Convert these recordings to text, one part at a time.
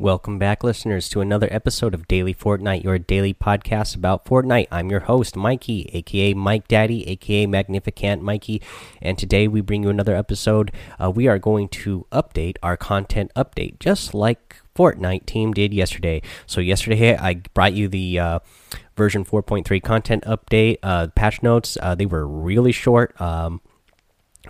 Welcome back, listeners, to another episode of Daily Fortnite, your daily podcast about Fortnite. I'm your host, Mikey, aka Mike Daddy, aka Magnificent Mikey, and today we bring you another episode. Uh, we are going to update our content update, just like Fortnite team did yesterday. So, yesterday I brought you the uh, version 4.3 content update, uh, patch notes. Uh, they were really short. Um,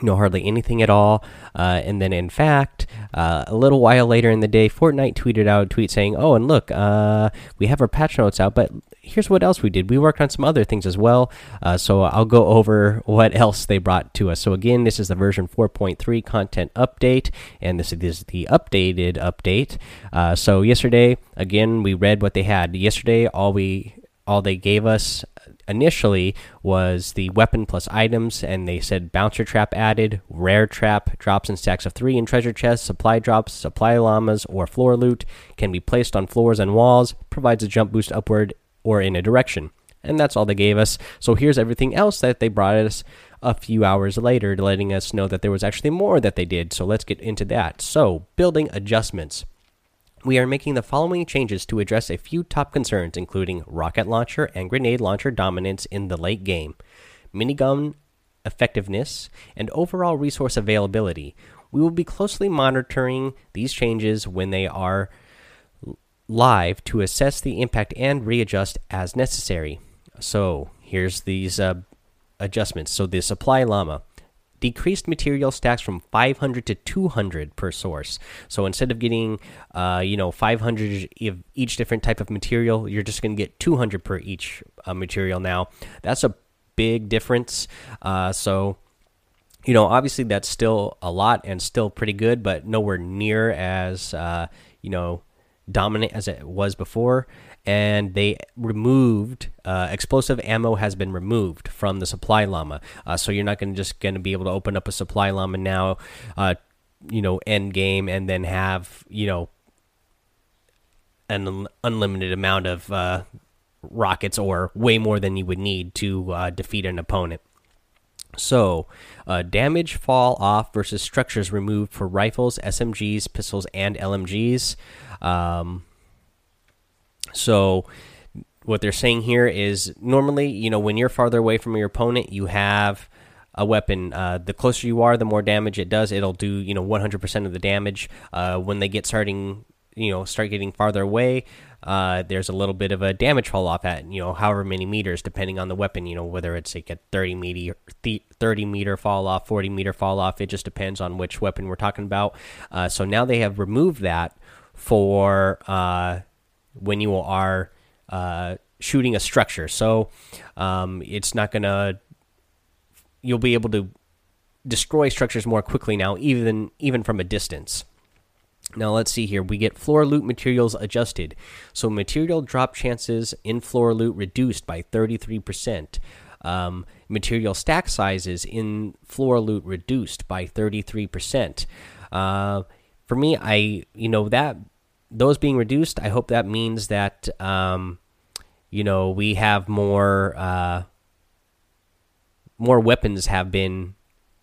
no hardly anything at all. Uh, and then in fact uh, a little while later in the day fortnite tweeted out a tweet saying oh and look uh, we have our patch notes out but here's what else we did. We worked on some other things as well uh, so i'll go over what else they brought to us. So again this is the version 4.3 content update and this is the updated update. Uh, so yesterday again we read what they had. Yesterday all we all they gave us initially was the weapon plus items, and they said bouncer trap added, rare trap, drops in stacks of three in treasure chests, supply drops, supply llamas, or floor loot, can be placed on floors and walls, provides a jump boost upward or in a direction. And that's all they gave us. So here's everything else that they brought us a few hours later, letting us know that there was actually more that they did. So let's get into that. So, building adjustments we are making the following changes to address a few top concerns, including rocket launcher and grenade launcher dominance in the late game, minigun effectiveness, and overall resource availability. We will be closely monitoring these changes when they are live to assess the impact and readjust as necessary. So, here's these uh, adjustments. So, the supply llama decreased material stacks from 500 to 200 per source. So instead of getting, uh, you know, 500 of each different type of material, you're just going to get 200 per each uh, material now. That's a big difference. Uh, so, you know, obviously that's still a lot and still pretty good, but nowhere near as, uh, you know, dominant as it was before and they removed uh, explosive ammo has been removed from the supply llama uh, so you're not going to just going to be able to open up a supply llama now uh, you know end game and then have you know an unlimited amount of uh, rockets or way more than you would need to uh, defeat an opponent so, uh, damage fall off versus structures removed for rifles, SMGs, pistols, and LMGs. Um, so what they're saying here is normally, you know, when you're farther away from your opponent, you have a weapon. Uh, the closer you are, the more damage it does. It'll do, you know, 100% of the damage. Uh, when they get starting, you know, start getting farther away, uh, there's a little bit of a damage fall off at, you know, however many meters, depending on the weapon, you know, whether it's like a 30 meter, 30 meter fall off, 40 meter fall off. It just depends on which weapon we're talking about. Uh, so now they have removed that for uh, when you are uh, shooting a structure. So um, it's not gonna. You'll be able to destroy structures more quickly now, even even from a distance. Now let's see here. We get floor loot materials adjusted. So material drop chances in floor loot reduced by 33%. Um, material stack sizes in floor loot reduced by 33%. Uh, for me, I you know that those being reduced, I hope that means that um, you know we have more uh, more weapons have been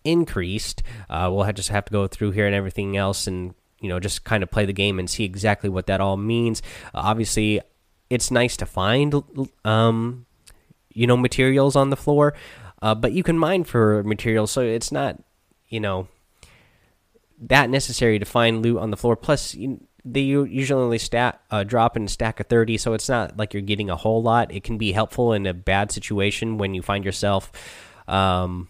increased. Uh, we'll have, just have to go through here and everything else, and you know just kind of play the game and see exactly what that all means. Obviously, it's nice to find um, you know materials on the floor, uh, but you can mine for materials, so it's not you know that necessary to find loot on the floor. Plus, you, they usually only stat uh, drop in stack of 30 so it's not like you're getting a whole lot. It can be helpful in a bad situation when you find yourself um,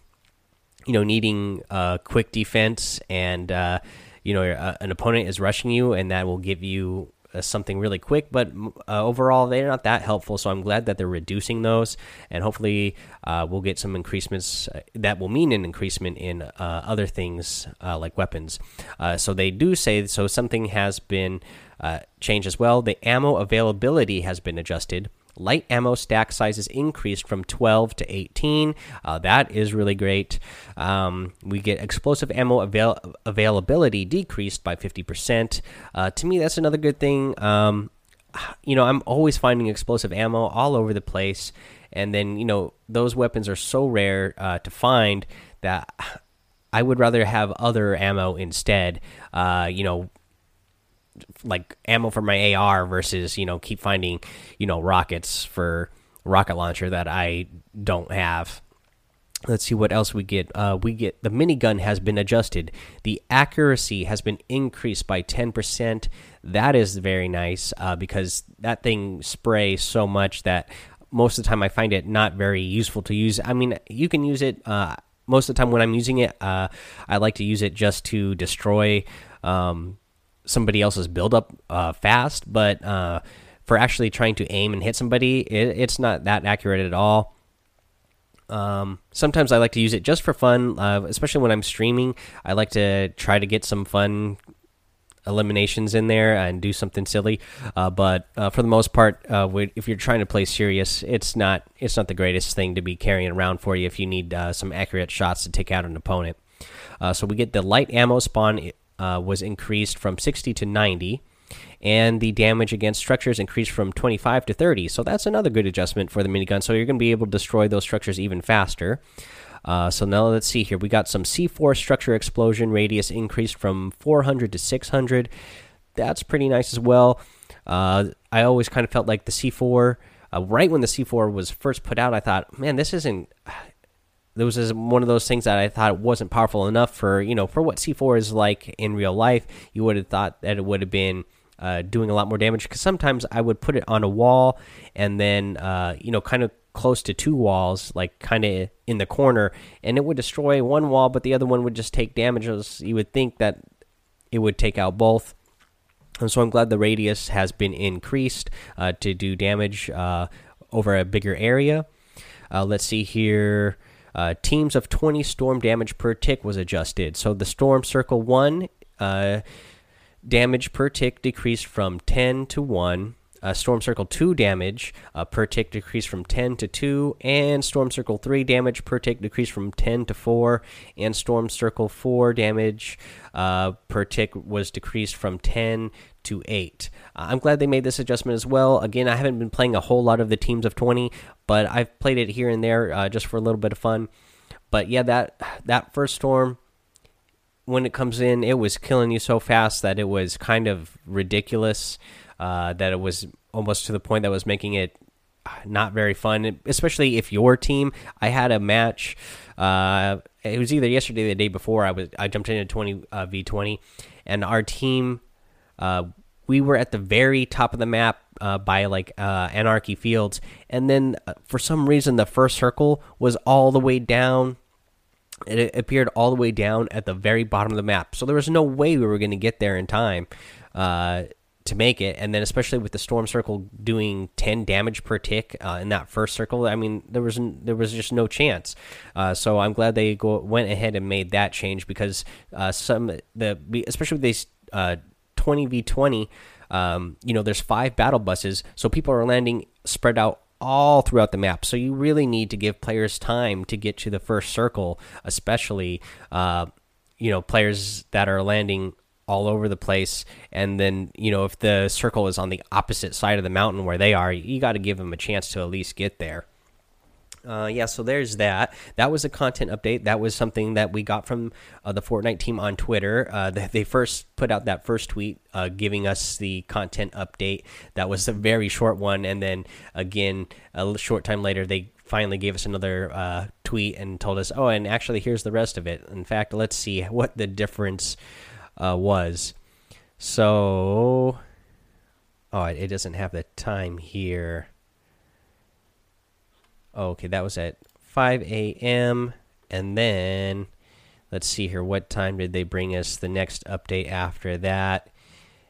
you know needing a quick defense and uh, you know uh, an opponent is rushing you and that will give you something really quick, but uh, overall they're not that helpful. So I'm glad that they're reducing those, and hopefully uh, we'll get some increasements uh, that will mean an increasement in uh, other things uh, like weapons. so they do say so something has been changed as well. The ammo availability has been adjusted. Light ammo stack sizes increased from 12 to 18. Uh, that is really great. Um, we get explosive ammo avail availability decreased by 50%. Uh, to me, that's another good thing. Um, you know, I'm always finding explosive ammo all over the place. And then, you know, those weapons are so rare uh, to find that I would rather have other ammo instead. Uh, you know, like ammo for my AR versus you know keep finding you know rockets for rocket launcher that I don't have. Let's see what else we get. Uh, we get the minigun has been adjusted. The accuracy has been increased by 10%. That is very nice uh, because that thing sprays so much that most of the time I find it not very useful to use. I mean, you can use it uh, most of the time when I'm using it. Uh, I like to use it just to destroy um, somebody else's buildup uh, fast, but uh, for actually trying to aim and hit somebody, it, it's not that accurate at all. Um, sometimes I like to use it just for fun, uh, especially when I'm streaming. I like to try to get some fun eliminations in there and do something silly. Uh, but uh, for the most part, uh, if you're trying to play serious, it's not it's not the greatest thing to be carrying around for you if you need uh, some accurate shots to take out an opponent. Uh, so we get the light ammo spawn uh, was increased from 60 to 90 and the damage against structures increased from 25 to 30. So that's another good adjustment for the minigun. So you're going to be able to destroy those structures even faster. Uh, so now let's see here. We got some C4 structure explosion radius increased from 400 to 600. That's pretty nice as well. Uh, I always kind of felt like the C4, uh, right when the C4 was first put out, I thought, man, this isn't. This was one of those things that I thought wasn't powerful enough for you know for what C4 is like in real life. You would have thought that it would have been uh, doing a lot more damage because sometimes I would put it on a wall and then uh, you know kind of close to two walls, like kind of in the corner, and it would destroy one wall, but the other one would just take damages. You would think that it would take out both. And so I'm glad the radius has been increased uh, to do damage uh, over a bigger area. Uh, let's see here. Uh, teams of 20 storm damage per tick was adjusted. So the storm circle 1 damage per tick decreased from 10 to 1. Uh, Storm Circle 2 damage uh, per tick decreased from 10 to 2, and Storm Circle 3 damage per tick decreased from 10 to 4, and Storm Circle 4 damage uh, per tick was decreased from 10 to 8. Uh, I'm glad they made this adjustment as well. Again, I haven't been playing a whole lot of the teams of 20, but I've played it here and there uh, just for a little bit of fun. But yeah, that that first storm when it comes in, it was killing you so fast that it was kind of ridiculous. Uh, that it was almost to the point that was making it not very fun, especially if your team. I had a match. Uh, it was either yesterday or the day before. I was I jumped into twenty uh, v twenty, and our team. Uh, we were at the very top of the map uh, by like uh, Anarchy Fields, and then uh, for some reason the first circle was all the way down it appeared all the way down at the very bottom of the map. So there was no way we were going to get there in time uh, to make it. And then, especially with the storm circle doing 10 damage per tick uh, in that first circle, I mean, there was there was just no chance. Uh, so I'm glad they go went ahead and made that change because uh, some the especially with these uh, 20 v 20. Um, you know, there's five battle buses, so people are landing spread out all throughout the map. So you really need to give players time to get to the first circle, especially uh, you know players that are landing all over the place. And then you know if the circle is on the opposite side of the mountain where they are, you got to give them a chance to at least get there. Uh, yeah, so there's that. That was a content update. That was something that we got from uh, the Fortnite team on Twitter. Uh, they first put out that first tweet uh, giving us the content update. That was a very short one, and then again, a short time later, they finally gave us another uh, tweet and told us, "Oh, and actually, here's the rest of it." In fact, let's see what the difference uh, was. So, oh, it doesn't have the time here. Okay, that was at 5 a.m. And then let's see here. What time did they bring us the next update after that?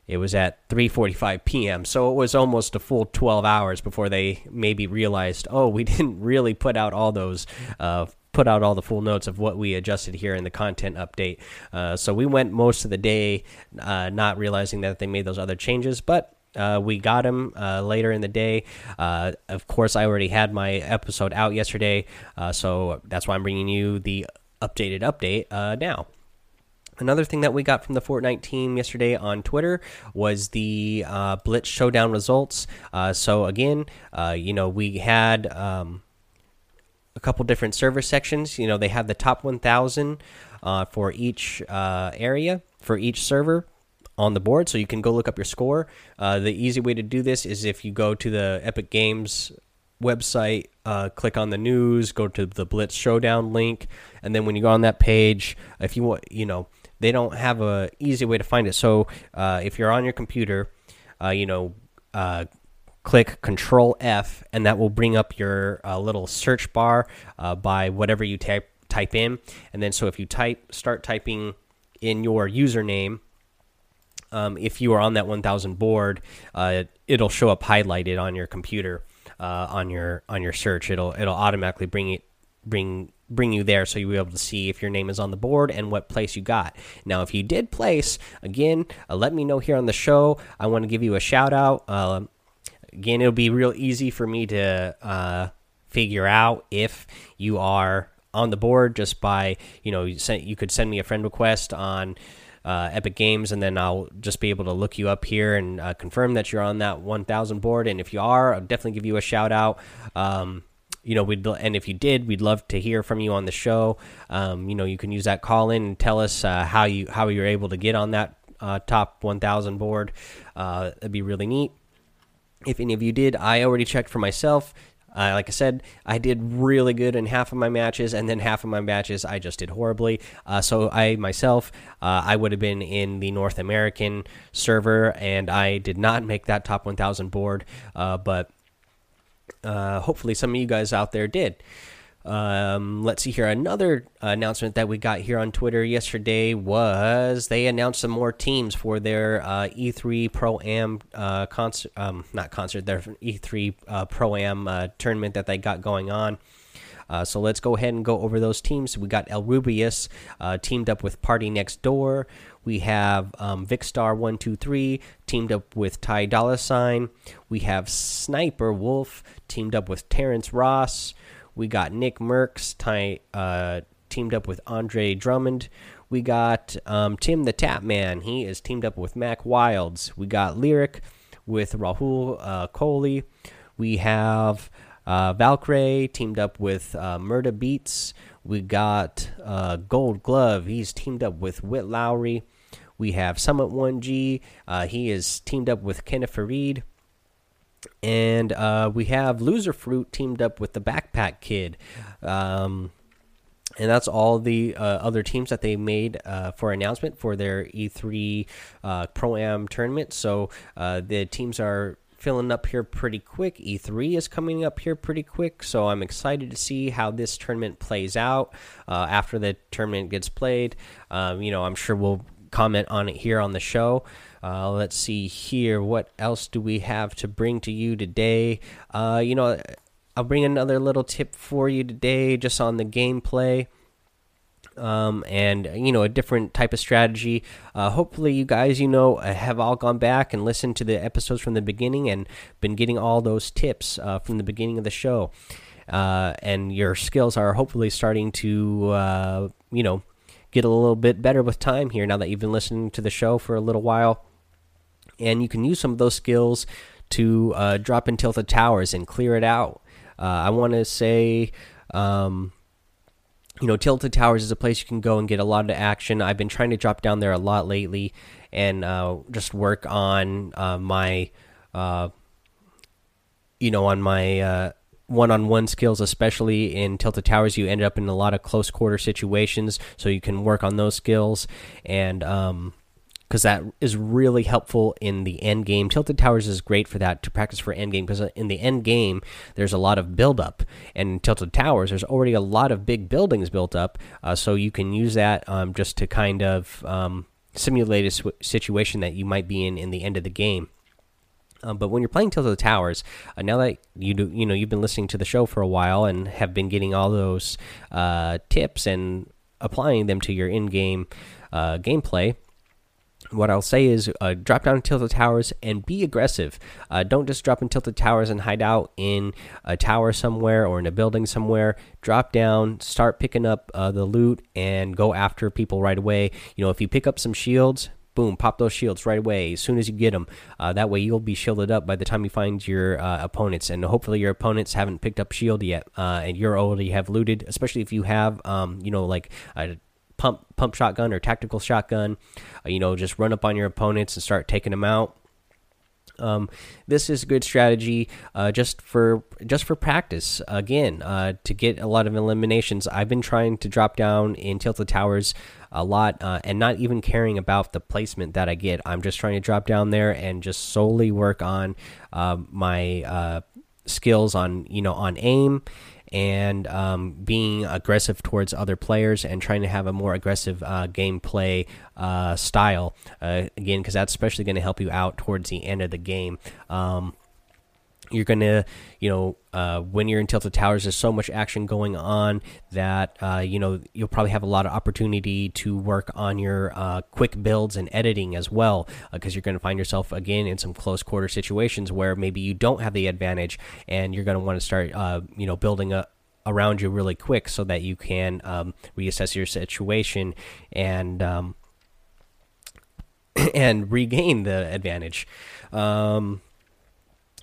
It was at 3:45 p.m. So it was almost a full 12 hours before they maybe realized, oh, we didn't really put out all those. Uh, put out all the full notes of what we adjusted here in the content update. Uh, so we went most of the day uh, not realizing that they made those other changes, but uh, we got him uh, later in the day. Uh, of course, I already had my episode out yesterday, uh, so that's why I'm bringing you the updated update uh, now. Another thing that we got from the Fortnite team yesterday on Twitter was the uh, Blitz Showdown results. so again, you know, we had um, a couple different server sections. You know, they have the top 1,000 for each area for each server on the board, so you can go look up your score. Uh, the easy way to do this is if you go to the Epic Games website, uh, click on the news, go to the Blitz Showdown link, and then when you go on that page, if you want, you know, they don't have a easy way to find it. So uh, if you're on your computer, uh, you know, uh, click Control F, and that will bring up your uh, little search bar uh, by whatever you type type in, and then so if you type start typing in your username um, if you are on that 1000 board, uh, it'll show up highlighted on your computer uh, on your on your search. It'll it'll automatically bring it bring bring you there so you'll be able to see if your name is on the board and what place you got. Now, if you did place, again, uh, let me know here on the show. I want to give you a shout out. Uh, again, it'll be real easy for me to uh, figure out if you are on the board just by you know you, you could send me a friend request on uh, Epic Games, and then I'll just be able to look you up here and uh, confirm that you're on that 1000 board. And if you are, I'll definitely give you a shout out. Um, you know, we'd and if you did, we'd love to hear from you on the show. Um, you know, you can use that call in and tell us uh, how you how you're able to get on that uh, top 1000 board. Uh, that'd be really neat. If any of you did, I already checked for myself. Uh, like I said, I did really good in half of my matches, and then half of my matches I just did horribly. Uh, so I myself, uh, I would have been in the North American server, and I did not make that top 1,000 board. Uh, but uh, hopefully, some of you guys out there did. Um, let's see here. Another announcement that we got here on Twitter yesterday was they announced some more teams for their uh, E3 Pro Am uh, concert, um, not concert, their E3 uh, Pro Am uh, tournament that they got going on. Uh, so let's go ahead and go over those teams. We got El Rubius uh, teamed up with Party Next Door. We have um, Vikkstar123 teamed up with Ty Dolla Sign. We have Sniper Wolf teamed up with Terrence Ross. We got Nick Mercs uh, teamed up with Andre Drummond. We got um, Tim the Tatman. He is teamed up with Mac Wilds. We got Lirik with Rahul uh, Kohli. We have uh, Valkyrae teamed up with uh, Murda Beatz. We got uh, Gold Glove. He's teamed up with Whit Lowry. We have Summit 1G. Uh, he is teamed up with Kenneth Faried and uh, we have Loser Fruit teamed up with the Backpack Kid. Um, and that's all the uh, other teams that they made uh, for announcement for their E3 uh, Pro Am tournament. So uh, the teams are filling up here pretty quick. E3 is coming up here pretty quick, so I'm excited to see how this tournament plays out uh, after the tournament gets played. Um, you know, I'm sure we'll comment on it here on the show. Uh, let's see here. What else do we have to bring to you today? Uh, you know, I'll bring another little tip for you today just on the gameplay. Um, and you know a different type of strategy. Uh, hopefully, you guys, you know, have all gone back and listened to the episodes from the beginning and been getting all those tips uh, from the beginning of the show. Uh, and your skills are hopefully starting to, uh, you know, get a little bit better with time here. Now that you've been listening to the show for a little while, and you can use some of those skills to uh, drop in tilted towers and clear it out. Uh, I want to say, um, you know, tilted towers is a place you can go and get a lot of action. I've been trying to drop down there a lot lately and uh, just work on uh, my, uh, you know, on my one-on-one -on -one skills especially in tilted towers you end up in a lot of close quarter situations so you can work on those skills and um, because that is really helpful in the end game. Tilted Towers is great for that to practice for end game because in the end game there's a lot of build up, and Tilted Towers there's already a lot of big buildings built up, uh, so you can use that um, just to kind of um, simulate a situation that you might be in in the end of the game. Um, but when you're playing Tilted Towers, uh, now that you do, you know you've been listening to the show for a while and have been getting all those uh, tips and applying them to your in-game uh, gameplay what I'll say is uh, drop down tilted towers and be aggressive. Uh, don't just drop in tilted towers and hide out in a tower somewhere or in a building somewhere. Drop down, start picking up uh, the loot, and go after people right away. You know, if you pick up some shields, boom, pop those shields right away as soon as you get them. Uh, that way, you'll be shielded up by the time you find your uh, opponents, and hopefully, your opponents haven't picked up shield yet, uh, and you're already have looted. Especially if you have, um, you know, like pump pump shotgun or tactical shotgun. Uh, you know, just run up on your opponents and start taking them out. Um, this is a good strategy uh, just for just for practice. Again, uh, to get a lot of eliminations. I've been trying to drop down in tilted towers a lot uh, and not even caring about the placement that I get. I'm just trying to drop down there and just solely work on uh, my uh, skills on you know on aim and um, being aggressive towards other players and trying to have a more aggressive uh, gameplay uh, style. Uh, again, because that's especially going to help you out towards the end of the game. Um, you're gonna you know uh, when you're in tilted towers there's so much action going on that uh, you know you'll probably have a lot of opportunity to work on your uh, quick builds and editing as well because uh, you're going to find yourself again in some close quarter situations where maybe you don't have the advantage and you're going to want to start uh, you know building a around you really quick so that you can um, reassess your situation and um, and regain the advantage. Um,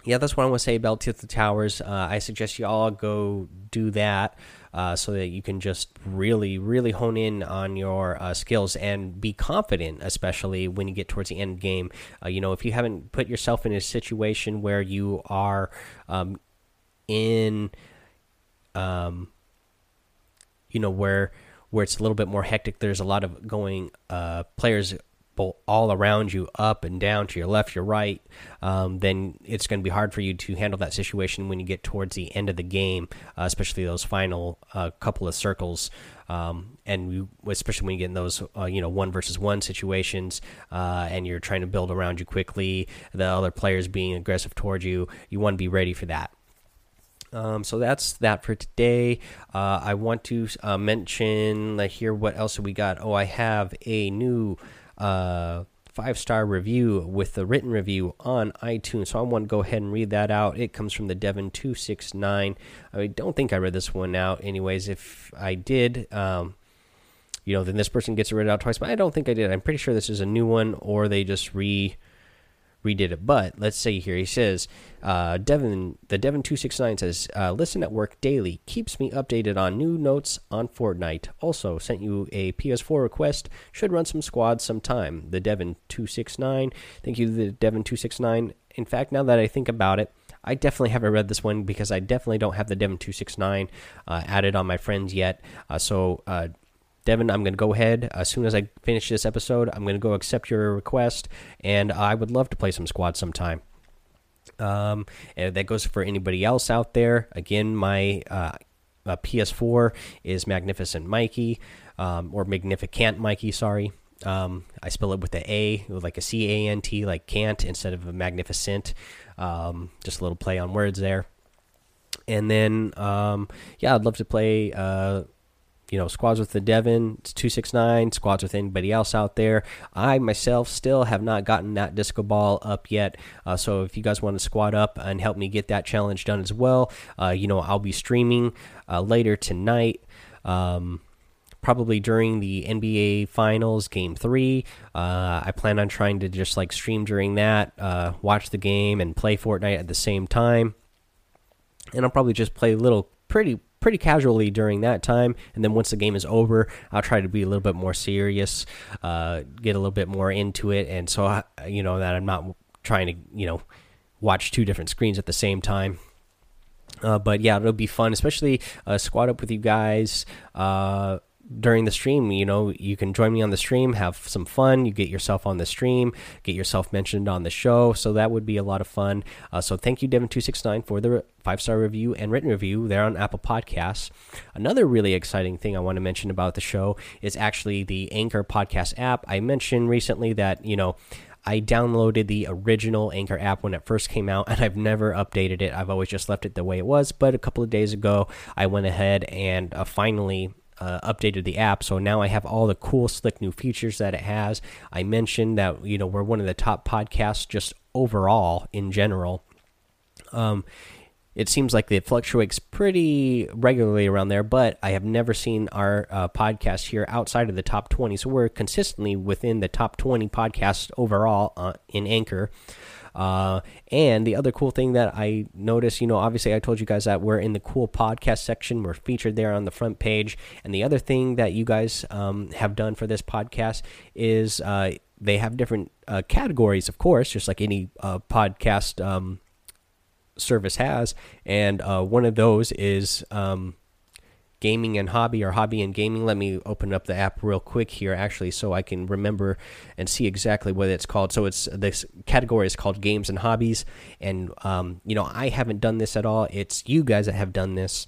yeah, that's what I want to say about Tilted Towers. Uh, I suggest you all go do that uh, so that you can just really, really hone in on your uh, skills and be confident, especially when you get towards the end game. Uh, you know, if you haven't put yourself in a situation where you are um, in, um, you know, where where it's a little bit more hectic. There's a lot of going uh, players all around you, up and down, to your left, your right, um, then it's going to be hard for you to handle that situation when you get towards the end of the game, uh, especially those final uh, couple of circles. Um, and you, especially when you get in those, uh, you know, one versus one situations, uh, and you're trying to build around you quickly, the other players being aggressive towards you, you want to be ready for that. Um, so that's that for today. Uh, I want to uh, mention here what else we got. Oh, I have a new uh, five star review with the written review on iTunes. So I want to go ahead and read that out. It comes from the Devon two six nine. I don't think I read this one out. Anyways, if I did, um, you know, then this person gets it read out twice. But I don't think I did. I'm pretty sure this is a new one, or they just re redid it. But let's say here he says, uh, Devon, the Devon two six nine says, uh, listen at work daily, keeps me updated on new notes on Fortnite. Also sent you a PS4 request. Should run some squads sometime. The Devon two six nine. Thank you, the Devon two six nine. In fact, now that I think about it. I definitely haven't read this one because I definitely don't have the six nine uh, added on my friends yet. Uh, so uh, Devin, I'm going to go ahead as soon as I finish this episode. I'm going to go accept your request, and I would love to play some squad sometime. Um, and that goes for anybody else out there. Again, my uh, uh, PS4 is Magnificent Mikey, um, or Magnificent Mikey. Sorry, um, I spell it with the A, like a C A N T, like can't instead of a magnificent. Um, just a little play on words there. And then, um, yeah, I'd love to play uh, you know, squads with the Devon, it's 269, squads with anybody else out there. I myself still have not gotten that disco ball up yet. Uh, so if you guys want to squad up and help me get that challenge done as well, uh, you know, I'll be streaming uh, later tonight. Um, probably during the NBA Finals Game Three. Uh, I plan on trying to just like stream during that, uh, watch the game, and play Fortnite at the same time. And I'll probably just play a little pretty pretty casually during that time. And then once the game is over, I'll try to be a little bit more serious, uh, get a little bit more into it, and so I, you know that I'm not trying to you know watch two different screens at the same time. Uh, but yeah, it'll be fun, especially uh, squad up with you guys. During the stream you know you can join me on the stream have some fun you get yourself on the stream get yourself mentioned on the show so that would be a lot of fun uh, so thank you devin269 for the five star review and written review there on apple podcasts another really exciting thing i want to mention about the show is actually the anchor podcast app i mentioned recently that you know I downloaded the original Anchor app when it first came out, and I've never updated it. I've always just left it the way it was. But a couple of days ago, I went ahead and uh, finally uh, updated the app, so now I have all the cool, slick new features that it has. I mentioned that you know we're one of the top podcasts just overall in general. Um, it seems like it fluctuates pretty regularly around there, but I have never seen our uh, podcast here outside of the top 20. So we're consistently within the top 20 podcasts overall uh, in Anchor. Uh, and the other cool thing that I noticed, you know, obviously I told you guys that we're in the cool podcast section. We're featured there on the front page. And the other thing that you guys um, have done for this podcast is uh, they have different uh, categories, of course, just like any uh, podcast um, service has. And uh, one of those is. Um, gaming and hobby or hobby and gaming. Let me open up the app real quick here, actually, so I can remember and see exactly what it's called. So it's this category is called games and hobbies, and um, you know I haven't done this at all. It's you guys that have done this.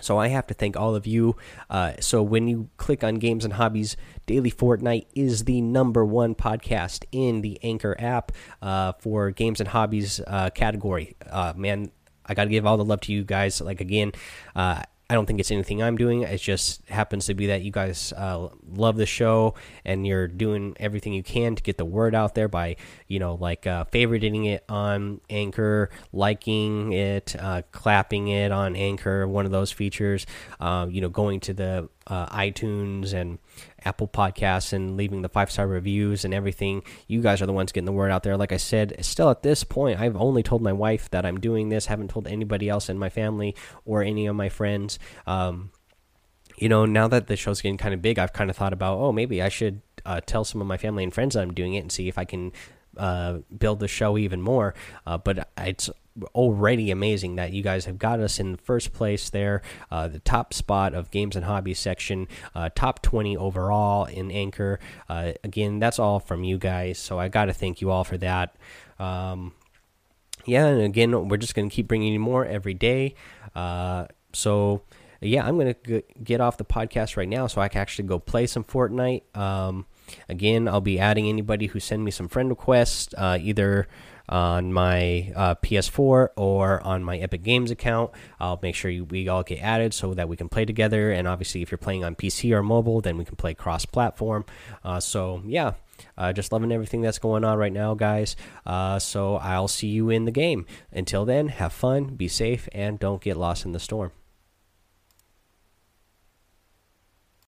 So I have to thank all of you. Uh, so when you click on games and hobbies, Daily Fortnite is the number one podcast in the Anchor app uh, for games and hobbies uh, category. Uh, man, I got to give all the love to you guys. Like again, uh, I don't think it's anything I'm doing. It just happens to be that you guys uh, love the show and you're doing everything you can to get the word out there by, you know, like uh, favoriting it on Anchor, liking it, uh, clapping it on Anchor, one of those features, uh, you know, going to the uh, iTunes and Apple Podcasts and leaving the five star reviews and everything. You guys are the ones getting the word out there. Like I said, still at this point, I've only told my wife that I'm doing this. Haven't told anybody else in my family or any of my friends. Um, you know, now that the show's getting kind of big, I've kind of thought about, oh, maybe I should uh, tell some of my family and friends that I'm doing it and see if I can uh, build the show even more. Uh, but it's already amazing that you guys have got us in first place there, uh, the top spot of games and hobbies section, uh, top 20 overall in Anchor. Uh, again, that's all from you guys, so I got to thank you all for that. Um, yeah, and again, we're just going to keep bringing you more every day. So yeah, I'm going to get off the podcast right now so I can actually go play some Fortnite. Um, again, I'll be adding anybody who send me some friend requests, uh, either on my uh, PS4 or on my Epic Games account. I'll make sure you, we all get added so that we can play together. And obviously, if you're playing on PC or mobile, then we can play cross platform. Uh, so, yeah. Uh, just loving everything that's going on right now, guys. Uh, so I'll see you in the game. Until then, have fun, be safe, and don't get lost in the storm.